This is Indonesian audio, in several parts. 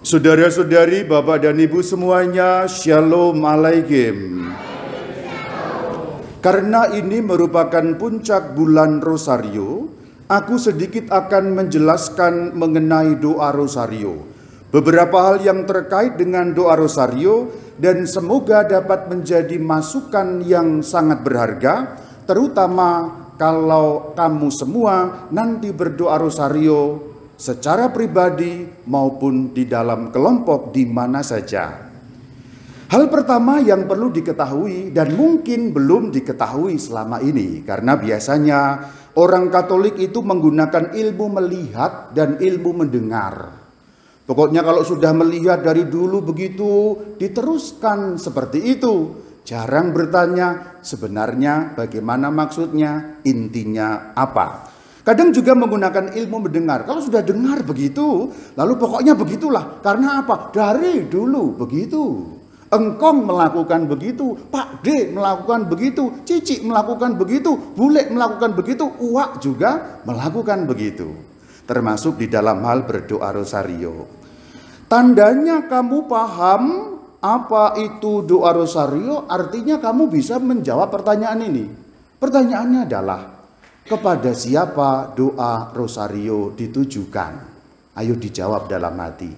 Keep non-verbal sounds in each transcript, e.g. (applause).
Saudara-saudari, Bapak dan Ibu semuanya, Shalom Alaikum. Karena ini merupakan puncak bulan Rosario, aku sedikit akan menjelaskan mengenai doa Rosario. Beberapa hal yang terkait dengan doa Rosario dan semoga dapat menjadi masukan yang sangat berharga, terutama kalau kamu semua nanti berdoa Rosario secara pribadi maupun di dalam kelompok di mana saja. Hal pertama yang perlu diketahui dan mungkin belum diketahui selama ini karena biasanya orang Katolik itu menggunakan ilmu melihat dan ilmu mendengar. Pokoknya kalau sudah melihat dari dulu begitu diteruskan seperti itu. Jarang bertanya sebenarnya bagaimana maksudnya, intinya apa. Kadang juga menggunakan ilmu mendengar. Kalau sudah dengar begitu, lalu pokoknya begitulah. Karena apa? Dari dulu begitu. Engkong melakukan begitu, Pak D melakukan begitu, Cici melakukan begitu, Bule melakukan begitu, Uwak juga melakukan begitu. Termasuk di dalam hal berdoa rosario. Tandanya kamu paham apa itu doa rosario, artinya kamu bisa menjawab pertanyaan ini. Pertanyaannya adalah, kepada siapa doa rosario ditujukan? Ayo dijawab dalam hati.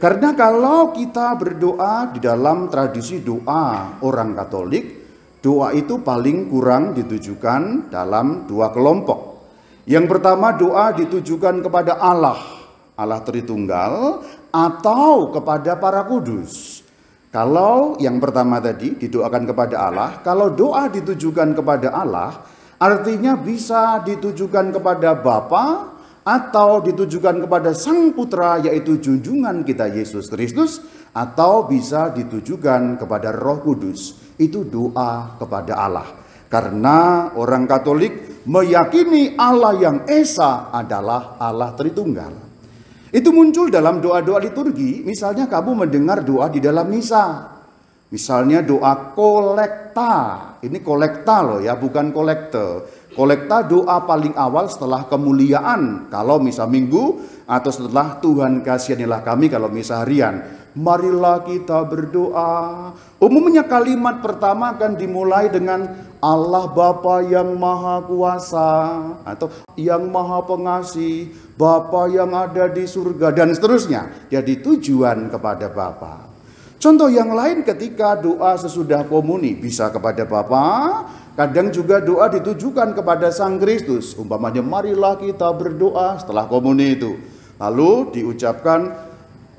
Karena kalau kita berdoa di dalam tradisi doa orang Katolik, doa itu paling kurang ditujukan dalam dua kelompok. Yang pertama doa ditujukan kepada Allah, Allah Tritunggal, atau kepada para kudus. Kalau yang pertama tadi didoakan kepada Allah, kalau doa ditujukan kepada Allah, Artinya bisa ditujukan kepada Bapa atau ditujukan kepada Sang Putra yaitu junjungan kita Yesus Kristus atau bisa ditujukan kepada Roh Kudus. Itu doa kepada Allah. Karena orang Katolik meyakini Allah yang esa adalah Allah Tritunggal. Itu muncul dalam doa-doa liturgi, misalnya kamu mendengar doa di dalam misa. Misalnya doa kolekta. Ini kolekta loh ya, bukan kolekte. Kolekta doa paling awal setelah kemuliaan. Kalau misa minggu atau setelah Tuhan kasihanilah kami kalau misa harian. Marilah kita berdoa. Umumnya kalimat pertama akan dimulai dengan Allah Bapa yang Maha Kuasa atau yang Maha Pengasih, Bapa yang ada di surga dan seterusnya. Jadi tujuan kepada Bapa. Contoh yang lain ketika doa sesudah komuni bisa kepada Bapa, kadang juga doa ditujukan kepada Sang Kristus. Umpamanya marilah kita berdoa setelah komuni itu. Lalu diucapkan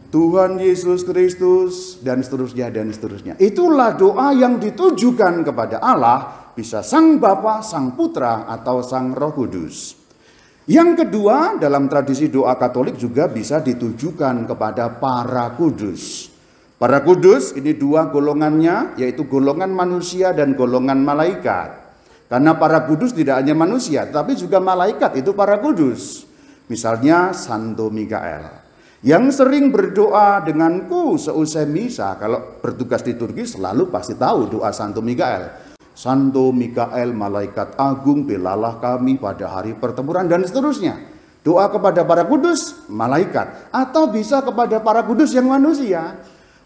Tuhan Yesus Kristus dan seterusnya dan seterusnya. Itulah doa yang ditujukan kepada Allah, bisa Sang Bapa, Sang Putra atau Sang Roh Kudus. Yang kedua, dalam tradisi doa Katolik juga bisa ditujukan kepada para kudus. Para kudus ini dua golongannya yaitu golongan manusia dan golongan malaikat. Karena para kudus tidak hanya manusia tapi juga malaikat itu para kudus. Misalnya Santo Mikael yang sering berdoa denganku seusai misa kalau bertugas di Turki selalu pasti tahu doa Santo Mikael. Santo Mikael malaikat agung belalah kami pada hari pertempuran dan seterusnya. Doa kepada para kudus malaikat atau bisa kepada para kudus yang manusia.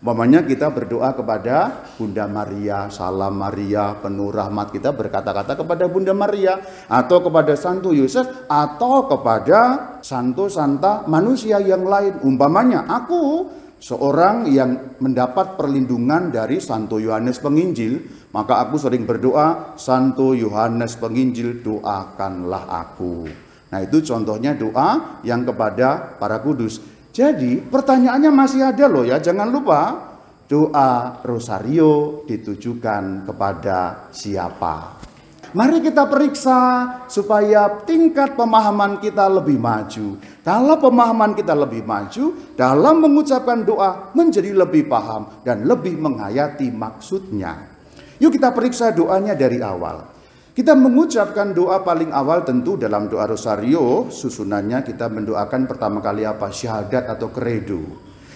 Umpamanya kita berdoa kepada Bunda Maria, salam Maria, penuh rahmat kita berkata-kata kepada Bunda Maria atau kepada Santo Yosef atau kepada Santo Santa manusia yang lain. Umpamanya aku seorang yang mendapat perlindungan dari Santo Yohanes Penginjil, maka aku sering berdoa, Santo Yohanes Penginjil doakanlah aku. Nah itu contohnya doa yang kepada para kudus. Jadi pertanyaannya masih ada loh ya, jangan lupa doa rosario ditujukan kepada siapa. Mari kita periksa supaya tingkat pemahaman kita lebih maju. Kalau pemahaman kita lebih maju, dalam mengucapkan doa menjadi lebih paham dan lebih menghayati maksudnya. Yuk kita periksa doanya dari awal. Kita mengucapkan doa paling awal tentu dalam doa rosario, susunannya kita mendoakan pertama kali apa? Syahadat atau kredo.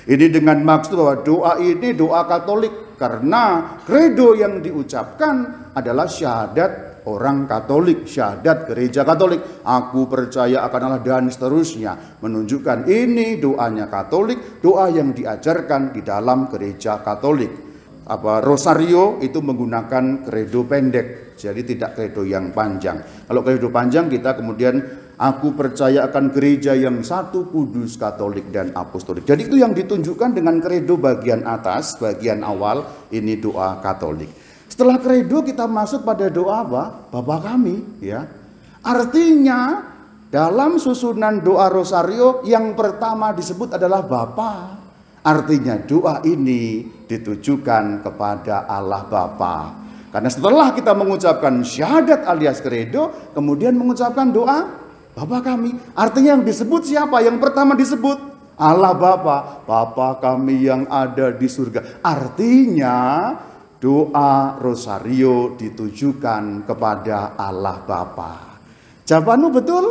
Ini dengan maksud bahwa doa ini doa Katolik karena kredo yang diucapkan adalah syahadat orang Katolik, syahadat gereja Katolik. Aku percaya akan Allah dan seterusnya. Menunjukkan ini doanya Katolik, doa yang diajarkan di dalam gereja Katolik. Apa rosario itu menggunakan kredo pendek, jadi tidak kredo yang panjang. Kalau kredo panjang kita kemudian Aku percaya akan gereja yang satu, kudus, katolik, dan apostolik. Jadi itu yang ditunjukkan dengan kredo bagian atas, bagian awal, ini doa katolik. Setelah kredo kita masuk pada doa apa? Bapa kami, ya. Artinya dalam susunan doa rosario yang pertama disebut adalah Bapa. Artinya doa ini ditujukan kepada Allah Bapa. Karena setelah kita mengucapkan syahadat alias kredo, kemudian mengucapkan doa Bapa kami. Artinya yang disebut siapa? Yang pertama disebut Allah Bapa. Bapa kami yang ada di surga. Artinya doa rosario ditujukan kepada Allah Bapa. Jawabanmu betul?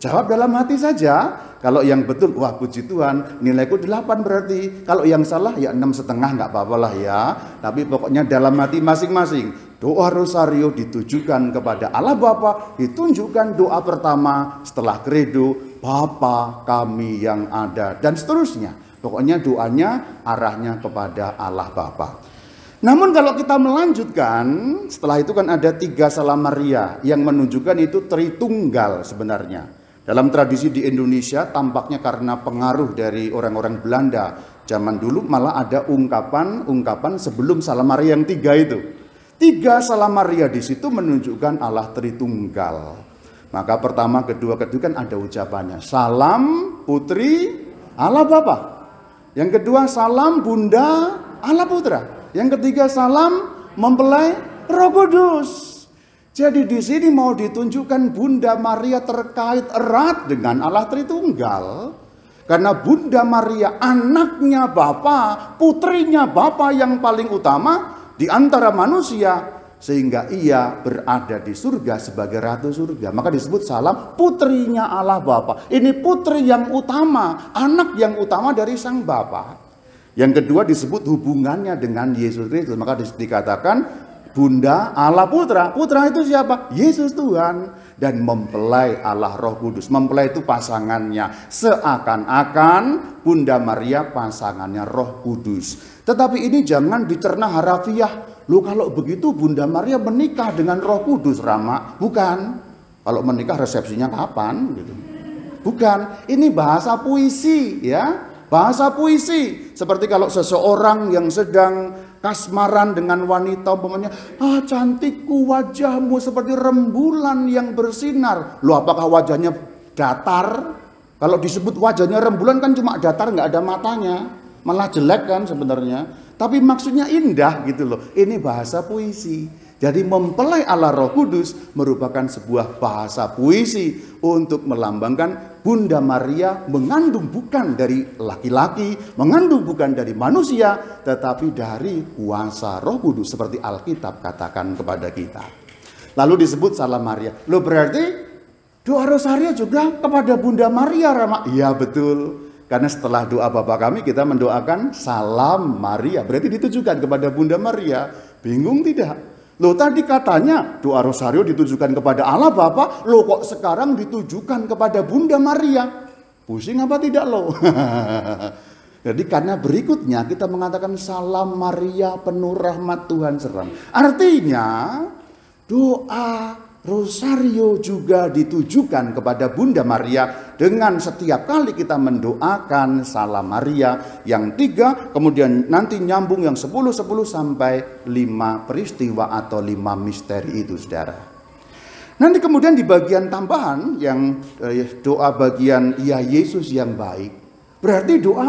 Jawab dalam hati saja. Kalau yang betul, wah puji Tuhan, nilaiku 8 berarti. Kalau yang salah ya enam setengah nggak apa-apa lah ya. Tapi pokoknya dalam hati masing-masing. Doa rosario ditujukan kepada Allah Bapa, ditunjukkan doa pertama setelah kredo, Bapa kami yang ada dan seterusnya. Pokoknya doanya arahnya kepada Allah Bapa. Namun kalau kita melanjutkan, setelah itu kan ada tiga salam Maria yang menunjukkan itu Tritunggal sebenarnya. Dalam tradisi di Indonesia tampaknya karena pengaruh dari orang-orang Belanda zaman dulu malah ada ungkapan-ungkapan sebelum salam Maria yang tiga itu. Tiga salam Maria di situ menunjukkan Allah Tritunggal. Maka pertama, kedua, ketiga kan ada ucapannya. Salam putri Allah Bapa. Yang kedua salam Bunda Allah Putra. Yang ketiga salam mempelai Roh Kudus. Jadi di sini mau ditunjukkan Bunda Maria terkait erat dengan Allah Tritunggal. Karena Bunda Maria anaknya Bapa, putrinya Bapa yang paling utama, di antara manusia sehingga ia berada di surga sebagai ratu surga. Maka disebut salam putrinya Allah Bapa. Ini putri yang utama, anak yang utama dari sang Bapa. Yang kedua disebut hubungannya dengan Yesus Kristus. Maka dikatakan Bunda Allah Putra. Putra itu siapa? Yesus Tuhan. Dan mempelai Allah Roh Kudus. Mempelai itu pasangannya. Seakan-akan Bunda Maria pasangannya Roh Kudus. Tetapi ini jangan dicerna harafiah. Lu kalau begitu Bunda Maria menikah dengan Roh Kudus, Rama. Bukan. Kalau menikah resepsinya kapan gitu. Bukan. Ini bahasa puisi ya. Bahasa puisi. Seperti kalau seseorang yang sedang kasmaran dengan wanita umpamanya, ah cantikku wajahmu seperti rembulan yang bersinar. Lu apakah wajahnya datar? Kalau disebut wajahnya rembulan kan cuma datar nggak ada matanya malah jelek kan sebenarnya. Tapi maksudnya indah gitu loh. Ini bahasa puisi. Jadi mempelai Allah Roh Kudus merupakan sebuah bahasa puisi untuk melambangkan Bunda Maria mengandung bukan dari laki-laki, mengandung bukan dari manusia, tetapi dari kuasa Roh Kudus seperti Alkitab katakan kepada kita. Lalu disebut salam Maria. Lo berarti doa rosario juga kepada Bunda Maria, Rama? Iya betul. Karena setelah doa Bapa kami kita mendoakan salam Maria. Berarti ditujukan kepada Bunda Maria. Bingung tidak? Loh tadi katanya doa rosario ditujukan kepada Allah Bapa. Loh kok sekarang ditujukan kepada Bunda Maria? Pusing apa tidak loh? (laughs) Jadi karena berikutnya kita mengatakan salam Maria penuh rahmat Tuhan serang. Artinya doa Rosario juga ditujukan kepada Bunda Maria dengan setiap kali kita mendoakan salam Maria yang tiga, kemudian nanti nyambung yang sepuluh sepuluh sampai lima peristiwa atau lima misteri itu saudara. Nanti kemudian di bagian tambahan yang eh, doa bagian ya Yesus yang baik. Berarti doa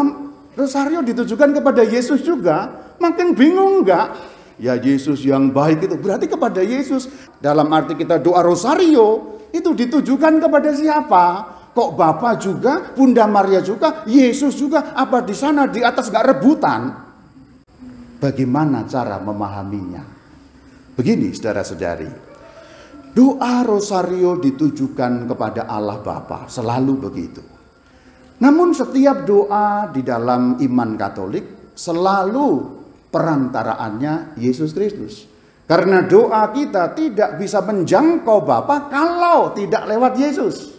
Rosario ditujukan kepada Yesus juga. Makin bingung enggak? Ya Yesus yang baik itu berarti kepada Yesus. Dalam arti kita doa rosario itu ditujukan kepada siapa? Kok Bapak juga, Bunda Maria juga, Yesus juga, apa di sana di atas gak rebutan? Bagaimana cara memahaminya? Begini saudara-saudari, doa rosario ditujukan kepada Allah Bapa, selalu begitu. Namun setiap doa di dalam iman Katolik selalu perantaraannya Yesus Kristus. Karena doa kita tidak bisa menjangkau Bapa kalau tidak lewat Yesus.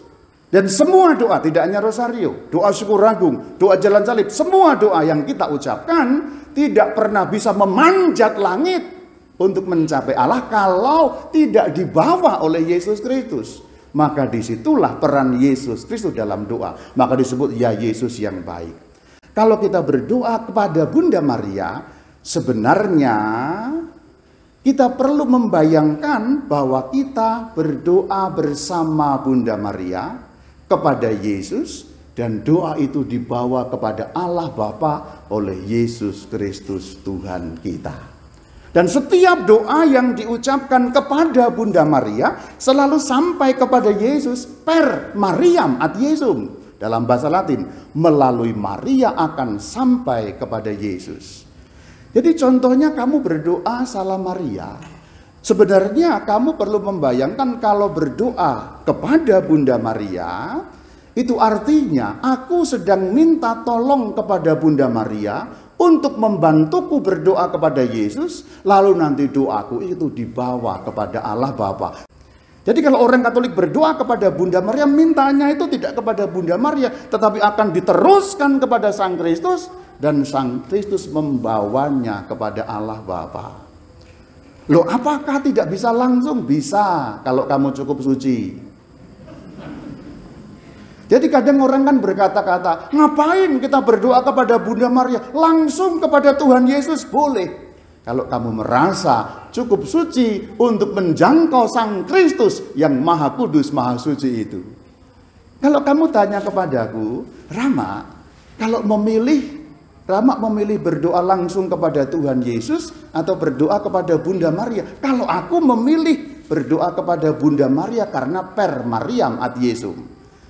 Dan semua doa, tidak hanya rosario, doa syukur agung, doa jalan salib, semua doa yang kita ucapkan tidak pernah bisa memanjat langit untuk mencapai Allah kalau tidak dibawa oleh Yesus Kristus. Maka di situlah peran Yesus Kristus dalam doa. Maka disebut ya Yesus yang baik. Kalau kita berdoa kepada Bunda Maria, sebenarnya kita perlu membayangkan bahwa kita berdoa bersama Bunda Maria kepada Yesus dan doa itu dibawa kepada Allah Bapa oleh Yesus Kristus Tuhan kita. Dan setiap doa yang diucapkan kepada Bunda Maria selalu sampai kepada Yesus per Mariam ad Yesum dalam bahasa Latin melalui Maria akan sampai kepada Yesus. Jadi contohnya kamu berdoa salam Maria. Sebenarnya kamu perlu membayangkan kalau berdoa kepada Bunda Maria, itu artinya aku sedang minta tolong kepada Bunda Maria untuk membantuku berdoa kepada Yesus, lalu nanti doaku itu dibawa kepada Allah Bapa. Jadi kalau orang Katolik berdoa kepada Bunda Maria, mintanya itu tidak kepada Bunda Maria, tetapi akan diteruskan kepada Sang Kristus dan Sang Kristus membawanya kepada Allah Bapa. Loh, apakah tidak bisa langsung? Bisa kalau kamu cukup suci. Jadi kadang orang kan berkata-kata, ngapain kita berdoa kepada Bunda Maria? Langsung kepada Tuhan Yesus boleh. Kalau kamu merasa cukup suci untuk menjangkau Sang Kristus yang Maha Kudus, Maha Suci itu. Kalau kamu tanya kepadaku, Rama, kalau memilih Rama memilih berdoa langsung kepada Tuhan Yesus atau berdoa kepada Bunda Maria. Kalau aku memilih berdoa kepada Bunda Maria karena per Mariam ad Yesum.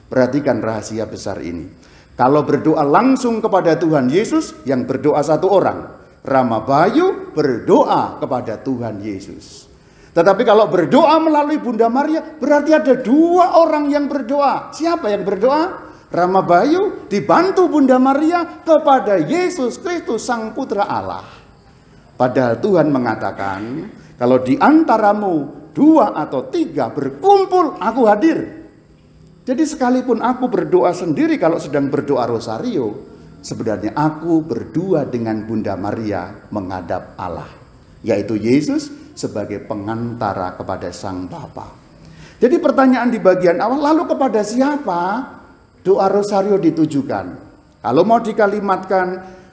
Perhatikan rahasia besar ini. Kalau berdoa langsung kepada Tuhan Yesus, yang berdoa satu orang. Rama Bayu berdoa kepada Tuhan Yesus. Tetapi kalau berdoa melalui Bunda Maria, berarti ada dua orang yang berdoa. Siapa yang berdoa? Rama Bayu dibantu Bunda Maria kepada Yesus Kristus Sang Putra Allah. Padahal Tuhan mengatakan, kalau di antaramu dua atau tiga berkumpul, aku hadir. Jadi sekalipun aku berdoa sendiri kalau sedang berdoa rosario, sebenarnya aku berdua dengan Bunda Maria menghadap Allah. Yaitu Yesus sebagai pengantara kepada Sang Bapa. Jadi pertanyaan di bagian awal, lalu kepada siapa doa rosario ditujukan. Kalau mau dikalimatkan,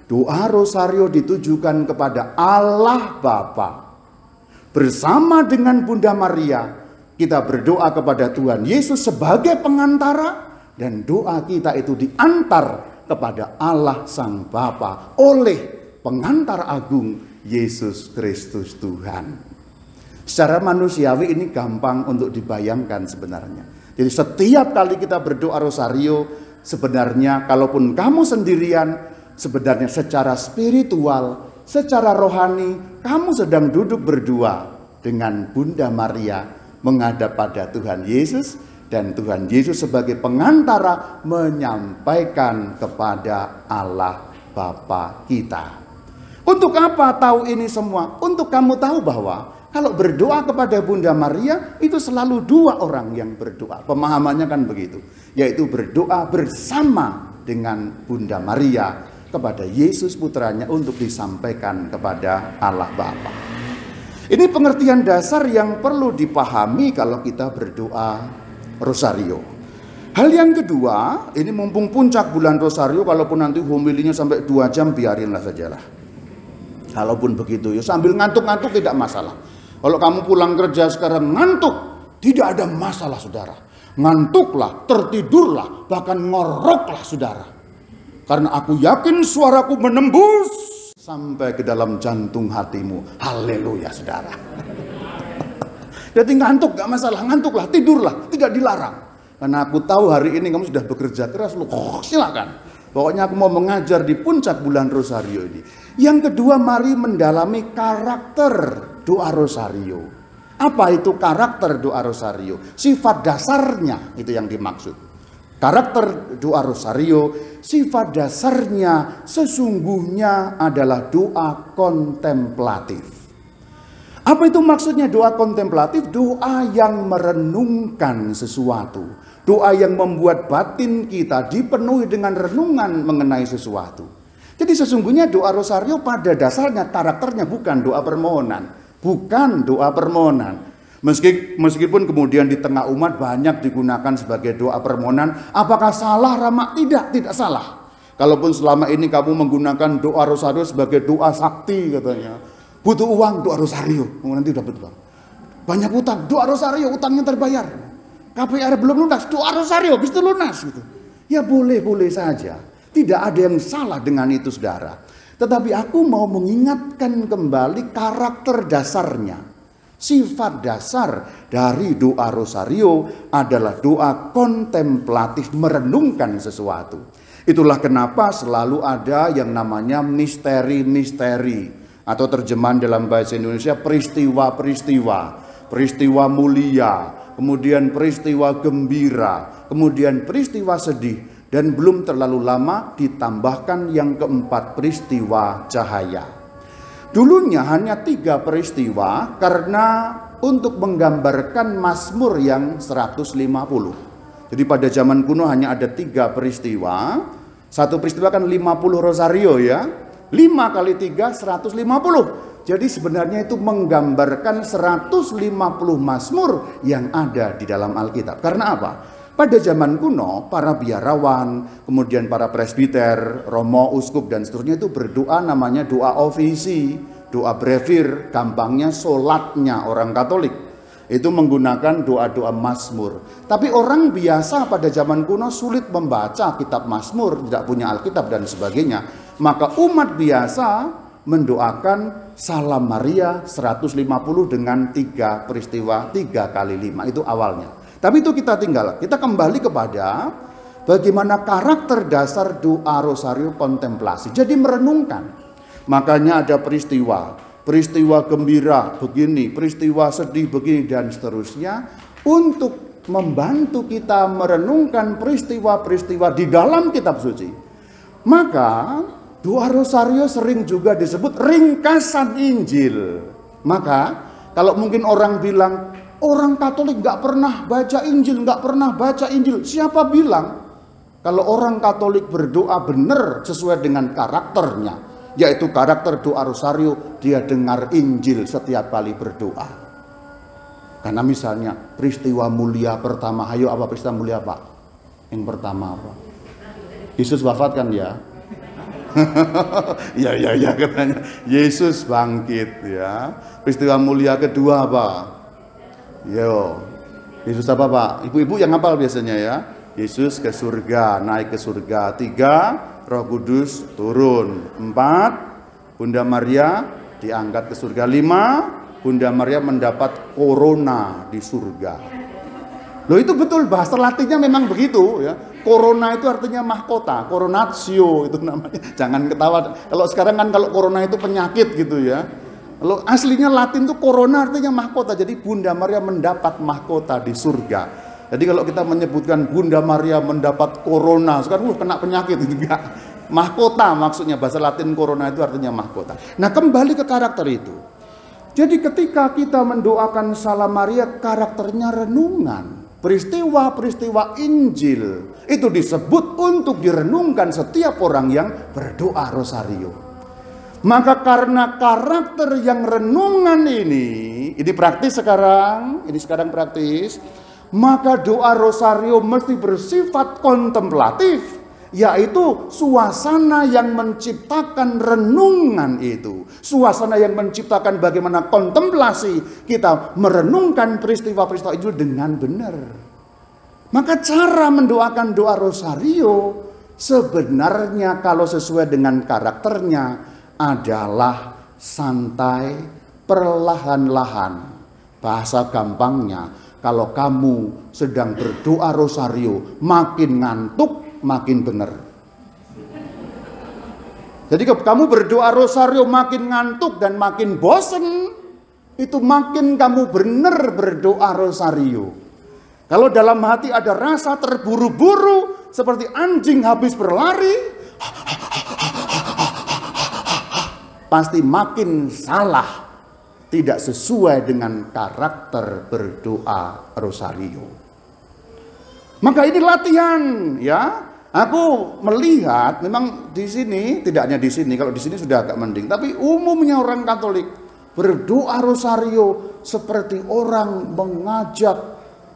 doa rosario ditujukan kepada Allah Bapa. Bersama dengan Bunda Maria, kita berdoa kepada Tuhan Yesus sebagai pengantara dan doa kita itu diantar kepada Allah Sang Bapa oleh pengantar agung Yesus Kristus Tuhan. Secara manusiawi ini gampang untuk dibayangkan sebenarnya. Jadi setiap kali kita berdoa rosario, sebenarnya kalaupun kamu sendirian, sebenarnya secara spiritual, secara rohani, kamu sedang duduk berdua dengan Bunda Maria menghadap pada Tuhan Yesus dan Tuhan Yesus sebagai pengantara menyampaikan kepada Allah Bapa kita. Untuk apa tahu ini semua? Untuk kamu tahu bahwa kalau berdoa kepada Bunda Maria itu selalu dua orang yang berdoa. Pemahamannya kan begitu. Yaitu berdoa bersama dengan Bunda Maria kepada Yesus putranya untuk disampaikan kepada Allah Bapa. Ini pengertian dasar yang perlu dipahami kalau kita berdoa rosario. Hal yang kedua, ini mumpung puncak bulan rosario, kalaupun nanti homilinya sampai dua jam, biarinlah sajalah. Kalaupun begitu, ya sambil ngantuk-ngantuk tidak masalah. Kalau kamu pulang kerja sekarang ngantuk, tidak ada masalah saudara. Ngantuklah, tertidurlah, bahkan ngoroklah saudara. Karena aku yakin suaraku menembus sampai ke dalam jantung hatimu. Haleluya saudara. (laughs) Jadi ngantuk gak masalah, ngantuklah, tidurlah, tidak dilarang. Karena aku tahu hari ini kamu sudah bekerja keras, lu oh, (laughs) silakan. Pokoknya aku mau mengajar di puncak bulan Rosario ini. Yang kedua, mari mendalami karakter doa rosario. Apa itu karakter doa rosario? Sifat dasarnya itu yang dimaksud. Karakter doa rosario, sifat dasarnya sesungguhnya adalah doa kontemplatif. Apa itu maksudnya doa kontemplatif? Doa yang merenungkan sesuatu. Doa yang membuat batin kita dipenuhi dengan renungan mengenai sesuatu. Jadi sesungguhnya doa rosario pada dasarnya karakternya bukan doa permohonan. Bukan doa permohonan. Meski, meskipun kemudian di tengah umat banyak digunakan sebagai doa permohonan. Apakah salah Rama? Tidak, tidak salah. Kalaupun selama ini kamu menggunakan doa rosario sebagai doa sakti katanya Butuh uang, doa rosario. Oh, nanti dapat uang. Banyak utang, doa rosario, utangnya terbayar. KPR belum lunas, doa rosario, bisa lunas gitu. Ya boleh-boleh saja. Tidak ada yang salah dengan itu saudara. Tetapi aku mau mengingatkan kembali karakter dasarnya. Sifat dasar dari doa rosario adalah doa kontemplatif merenungkan sesuatu. Itulah kenapa selalu ada yang namanya misteri-misteri atau terjemahan dalam bahasa Indonesia peristiwa-peristiwa, peristiwa mulia, kemudian peristiwa gembira, kemudian peristiwa sedih, dan belum terlalu lama ditambahkan yang keempat peristiwa cahaya. Dulunya hanya tiga peristiwa karena untuk menggambarkan Mazmur yang 150. Jadi pada zaman kuno hanya ada tiga peristiwa. Satu peristiwa kan 50 rosario ya. 5 kali 3 150. Jadi sebenarnya itu menggambarkan 150 Mazmur yang ada di dalam Alkitab. Karena apa? Pada zaman kuno, para biarawan, kemudian para presbiter, romo, uskup, dan seterusnya itu berdoa namanya doa ofisi, doa brevir, gampangnya solatnya orang Katolik. Itu menggunakan doa-doa Mazmur. Tapi orang biasa pada zaman kuno sulit membaca kitab Mazmur, tidak punya Alkitab dan sebagainya maka umat biasa mendoakan salam Maria 150 dengan tiga peristiwa tiga kali lima itu awalnya. Tapi itu kita tinggal, kita kembali kepada bagaimana karakter dasar doa rosario kontemplasi. Jadi merenungkan. Makanya ada peristiwa, peristiwa gembira begini, peristiwa sedih begini dan seterusnya untuk membantu kita merenungkan peristiwa-peristiwa di dalam kitab suci. Maka Doa rosario sering juga disebut ringkasan Injil. Maka kalau mungkin orang bilang orang Katolik nggak pernah baca Injil, nggak pernah baca Injil. Siapa bilang? Kalau orang Katolik berdoa benar sesuai dengan karakternya, yaitu karakter doa rosario, dia dengar Injil setiap kali berdoa. Karena misalnya peristiwa mulia pertama, ayo apa peristiwa mulia Pak? Yang pertama apa? Yesus wafat kan ya? (laughs) ya ya ya katanya Yesus bangkit ya. Peristiwa mulia kedua apa? Yo. Yesus apa Pak? Ibu-ibu yang ngapal biasanya ya. Yesus ke surga, naik ke surga. Tiga, Roh Kudus turun. Empat, Bunda Maria diangkat ke surga. Lima, Bunda Maria mendapat corona di surga. Loh itu betul bahasa Latinnya memang begitu ya. Corona itu artinya mahkota, coronatio itu namanya. (laughs) Jangan ketawa. Kalau sekarang kan kalau corona itu penyakit gitu ya. Kalau aslinya Latin itu corona artinya mahkota. Jadi Bunda Maria mendapat mahkota di surga. Jadi kalau kita menyebutkan Bunda Maria mendapat corona, sekarang uh, kena penyakit itu enggak. Mahkota maksudnya bahasa Latin corona itu artinya mahkota. Nah, kembali ke karakter itu. Jadi ketika kita mendoakan salam Maria karakternya renungan. Peristiwa-peristiwa Injil itu disebut untuk direnungkan setiap orang yang berdoa rosario. Maka karena karakter yang renungan ini, ini praktis sekarang, ini sekarang praktis, maka doa rosario mesti bersifat kontemplatif, yaitu suasana yang menciptakan renungan itu. Suasana yang menciptakan bagaimana kontemplasi kita merenungkan peristiwa-peristiwa itu dengan benar. Maka cara mendoakan doa rosario sebenarnya kalau sesuai dengan karakternya adalah santai, perlahan-lahan. Bahasa gampangnya, kalau kamu sedang berdoa rosario, makin ngantuk, makin benar. Jadi kamu berdoa rosario makin ngantuk dan makin bosen, itu makin kamu benar berdoa rosario. Kalau dalam hati ada rasa terburu-buru seperti anjing habis berlari, pasti makin salah. tidak sesuai dengan karakter berdoa rosario. Maka ini latihan ya. Aku melihat memang di sini tidak hanya di sini kalau di sini sudah agak mending tapi umumnya orang Katolik berdoa rosario seperti orang mengajak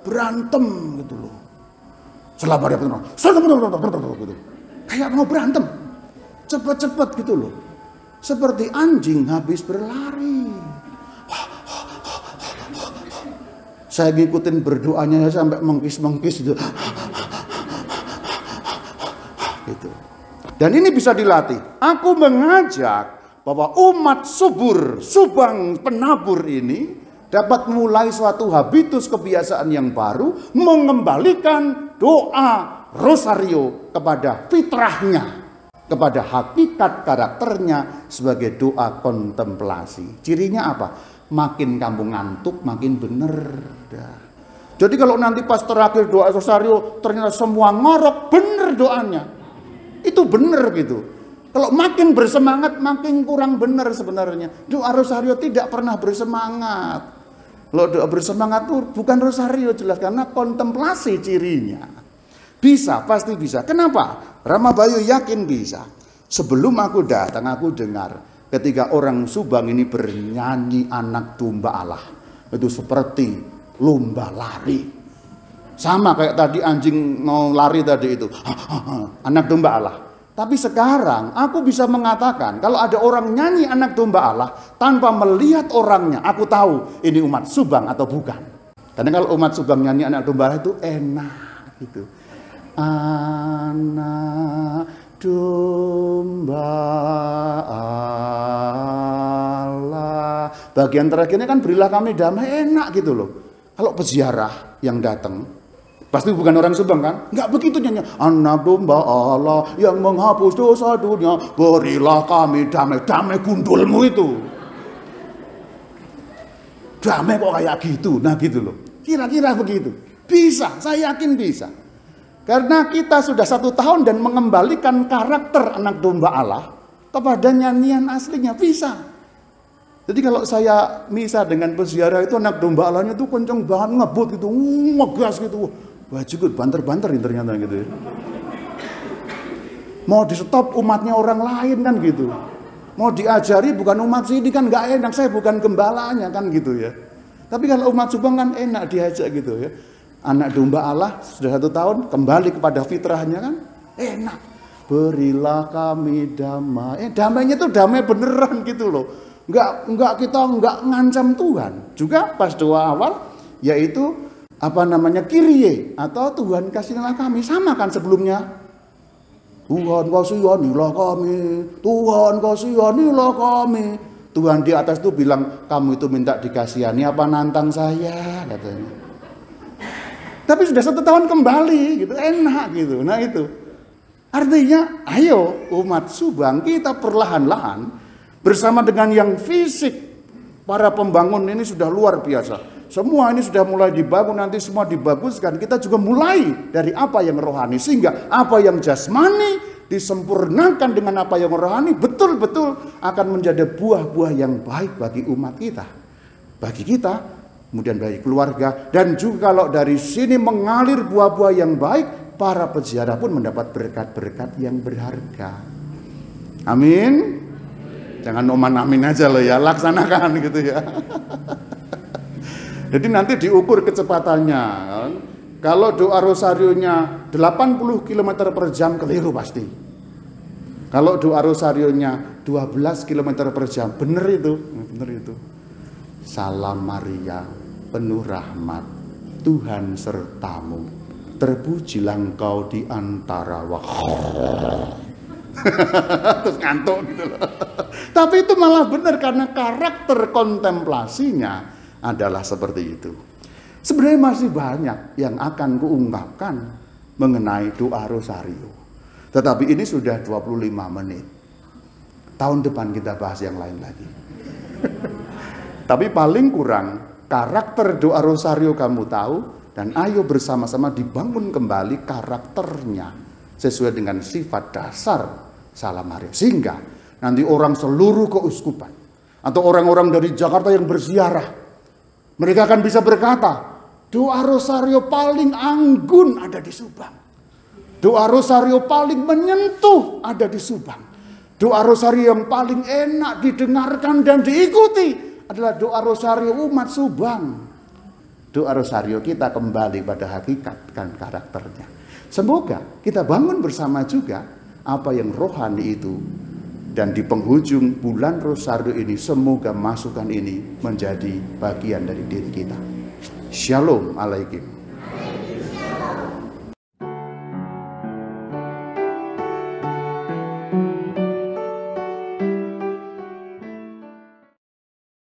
berantem gitu loh. Selama dia gitu. Kayak mau berantem. Cepat-cepat gitu loh. Seperti anjing habis berlari. Saya ngikutin berdoanya sampai mengkis-mengkis itu. Gitu. Dan ini bisa dilatih. Aku mengajak bahwa umat subur, subang penabur ini dapat mulai suatu habitus kebiasaan yang baru mengembalikan doa rosario kepada fitrahnya, kepada hakikat karakternya sebagai doa kontemplasi. Cirinya apa? makin kamu ngantuk makin bener dah. Jadi kalau nanti pas terakhir doa rosario ternyata semua ngorok bener doanya. Itu bener gitu. Kalau makin bersemangat makin kurang bener sebenarnya. Doa rosario tidak pernah bersemangat. Kalau doa bersemangat itu bukan rosario jelas karena kontemplasi cirinya. Bisa, pasti bisa. Kenapa? Rama Bayu yakin bisa. Sebelum aku datang aku dengar ketika orang Subang ini bernyanyi anak domba Allah. Itu seperti lomba lari. Sama kayak tadi anjing mau lari tadi itu. (laughs) anak domba Allah. Tapi sekarang aku bisa mengatakan kalau ada orang nyanyi anak domba Allah tanpa melihat orangnya, aku tahu ini umat Subang atau bukan. Karena kalau umat Subang nyanyi anak domba Allah itu enak gitu. Anak domba Allah. Bagian terakhirnya kan berilah kami damai enak gitu loh. Kalau peziarah yang datang, pasti bukan orang Subang kan? Enggak begitu nyanyi. Anak domba Allah yang menghapus dosa dunia, berilah kami damai. Damai gundulmu itu. Damai kok kayak gitu, nah gitu loh. Kira-kira begitu. Bisa, saya yakin bisa. Karena kita sudah satu tahun dan mengembalikan karakter anak domba Allah kepada nyanyian aslinya bisa. Jadi kalau saya misa dengan peziarah itu anak domba Allahnya tuh kenceng banget ngebut gitu, ngegas gitu. Wah cukup banter-banter ternyata gitu ya. Mau di stop umatnya orang lain kan gitu. Mau diajari bukan umat sini kan nggak enak, saya bukan gembalanya kan gitu ya. Tapi kalau umat Subang kan enak diajak gitu ya anak domba Allah sudah satu tahun kembali kepada fitrahnya kan? Enak. Berilah kami damai. Eh damainya tuh damai beneran gitu loh. Nggak nggak kita nggak ngancam Tuhan. Juga pas doa awal yaitu apa namanya kirie atau Tuhan kasihlah kami. Sama kan sebelumnya? Tuhan kasihanilah kami. Tuhan kasihanilah kami. Tuhan di atas tuh bilang kamu itu minta dikasihani apa nantang saya katanya tapi sudah satu tahun kembali gitu, enak gitu. Nah itu. Artinya, ayo umat Subang kita perlahan-lahan bersama dengan yang fisik para pembangun ini sudah luar biasa. Semua ini sudah mulai dibangun, nanti semua dibaguskan. Kita juga mulai dari apa yang rohani. Sehingga apa yang jasmani disempurnakan dengan apa yang rohani betul-betul akan menjadi buah-buah yang baik bagi umat kita. Bagi kita kemudian bagi keluarga, dan juga kalau dari sini mengalir buah-buah yang baik, para peziarah pun mendapat berkat-berkat yang berharga. Amin. Jangan oman amin aja loh ya, laksanakan gitu ya. (laughs) Jadi nanti diukur kecepatannya. Kan? Kalau doa rosarionya 80 km per jam keliru pasti. Kalau doa rosarionya 12 km per jam, bener itu, bener itu. Salam Maria, penuh rahmat, Tuhan sertamu. Terpujilah engkau di antara (laughs) Terus ngantuk gitu loh. Tapi itu malah benar karena karakter kontemplasinya adalah seperti itu. Sebenarnya masih banyak yang akan kuungkapkan mengenai doa rosario. Tetapi ini sudah 25 menit. Tahun depan kita bahas yang lain lagi. (laughs) Tapi paling kurang karakter doa rosario kamu tahu dan ayo bersama-sama dibangun kembali karakternya sesuai dengan sifat dasar salam Maria sehingga nanti orang seluruh keuskupan atau orang-orang dari Jakarta yang berziarah, mereka akan bisa berkata, doa rosario paling anggun ada di Subang. Doa rosario paling menyentuh ada di Subang. Doa rosario yang paling enak didengarkan dan diikuti adalah doa rosario umat Subang. Doa rosario kita kembali pada hakikat dan karakternya. Semoga kita bangun bersama juga apa yang rohani itu dan di penghujung bulan rosario ini semoga masukan ini menjadi bagian dari diri kita. Shalom alaikum.